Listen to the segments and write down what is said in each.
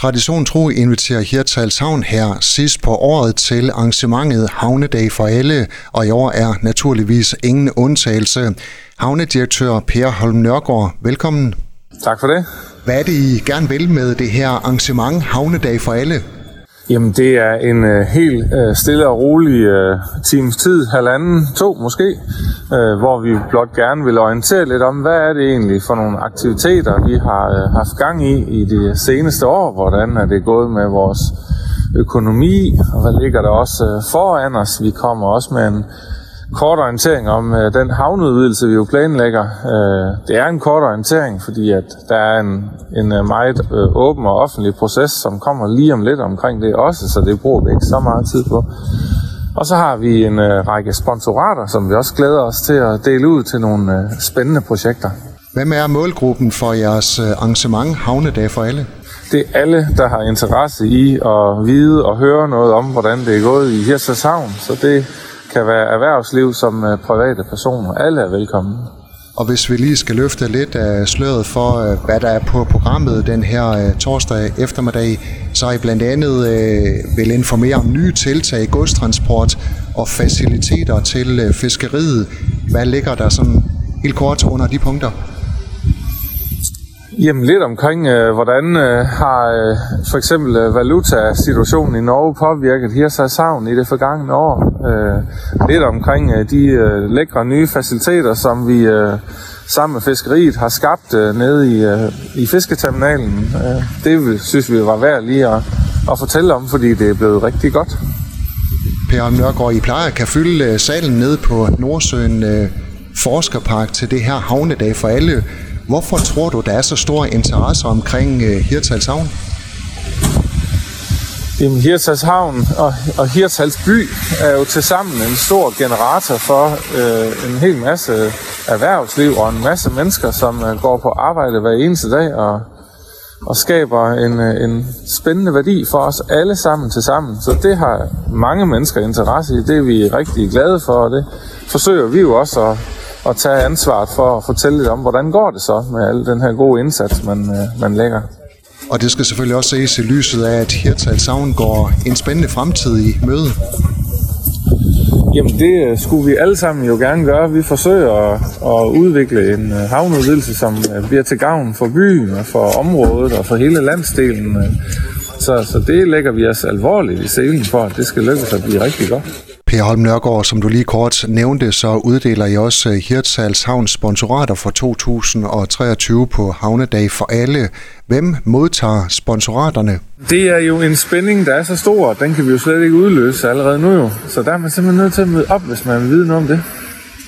Tradition tro inviterer Hirtals Havn her sidst på året til arrangementet Havnedag for alle, og i år er naturligvis ingen undtagelse. Havnedirektør Per Holm Nørgaard, velkommen. Tak for det. Hvad er det, I gerne vil med det her arrangement Havnedag for alle? Jamen, det er en øh, helt øh, stille og rolig øh, times tid, halvanden, to måske, øh, hvor vi blot gerne vil orientere lidt om, hvad er det egentlig for nogle aktiviteter, vi har øh, haft gang i i det seneste år, hvordan er det gået med vores økonomi, og hvad ligger der også øh, foran os. Vi kommer også med en kort orientering om øh, den havneudvidelse, vi jo planlægger. Øh, det er en kort orientering, fordi at der er en, en øh, meget øh, åben og offentlig proces, som kommer lige om lidt omkring det også, så det bruger vi ikke så meget tid på. Og så har vi en øh, række sponsorater, som vi også glæder os til at dele ud til nogle øh, spændende projekter. Hvem er målgruppen for jeres øh, arrangement Havnedag for alle? Det er alle, der har interesse i at vide og høre noget om, hvordan det er gået i Hirsens Havn. Så det kan være erhvervsliv som øh, private personer. Alle er velkomne. Og hvis vi lige skal løfte lidt af sløret for, øh, hvad der er på programmet den her øh, torsdag eftermiddag, så er I blandt andet øh, vil informere om nye tiltag i godstransport og faciliteter til øh, fiskeriet. Hvad ligger der sådan helt kort under de punkter? Jamen lidt omkring, øh, hvordan øh, har øh, for eksempel øh, valutasituationen i Norge påvirket Hirsals savn i det forgangne år. Øh, lidt omkring øh, de øh, lækre nye faciliteter, som vi øh, sammen med fiskeriet har skabt øh, nede i, øh, i fisketerminalen. Øh, det synes vi var værd lige at, at fortælle om, fordi det er blevet rigtig godt. Per Nørgaard, I plejer kan fylde øh, salen nede på Nordsøen øh, Forskerpark til det her havnedag for alle. Hvorfor tror du, der er så stor interesse omkring øh, Hirtals Havn? Jamen, Hirtals Havn og, og Hirtals by er jo til sammen en stor generator for øh, en hel masse erhvervsliv og en masse mennesker, som øh, går på arbejde hver eneste dag og, og skaber en, øh, en spændende værdi for os alle sammen til sammen. Så det har mange mennesker interesse i. Det er vi rigtig glade for, og det forsøger vi jo også at at tage ansvaret for at fortælle lidt om, hvordan går det så med al den her gode indsats, man, øh, man lægger. Og det skal selvfølgelig også ses i lyset af, at Hirtals Savn går en spændende fremtid i møde. Jamen det øh, skulle vi alle sammen jo gerne gøre. Vi forsøger at, at udvikle en øh, havneudvidelse, som øh, bliver til gavn for byen og for området og for hele landsdelen. Så, så det lægger vi os alvorligt i selen for, at det skal lykkes at blive rigtig godt. Per Holm Nørgaard, som du lige kort nævnte, så uddeler I også Hirtshals Havns sponsorater for 2023 på Havnedag for alle. Hvem modtager sponsoraterne? Det er jo en spænding, der er så stor, den kan vi jo slet ikke udløse allerede nu jo. Så der er man simpelthen nødt til at møde op, hvis man vil vide noget om det.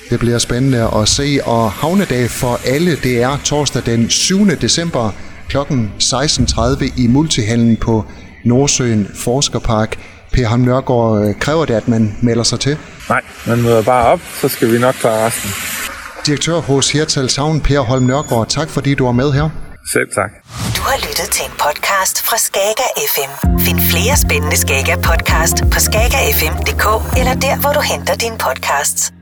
Det bliver spændende at se, og Havnedag for alle, det er torsdag den 7. december kl. 16.30 i Multihallen på Nordsøen Forskerpark. Per Ham Nørgaard, øh, kræver det, at man melder sig til? Nej, man møder bare op, så skal vi nok klare resten. Direktør hos Hirtals Havn, Per Holm Nørgaard, tak fordi du var med her. Selv tak. Du har lyttet til en podcast fra Skager FM. Find flere spændende Skager podcast på skagerfm.dk eller der, hvor du henter dine podcasts.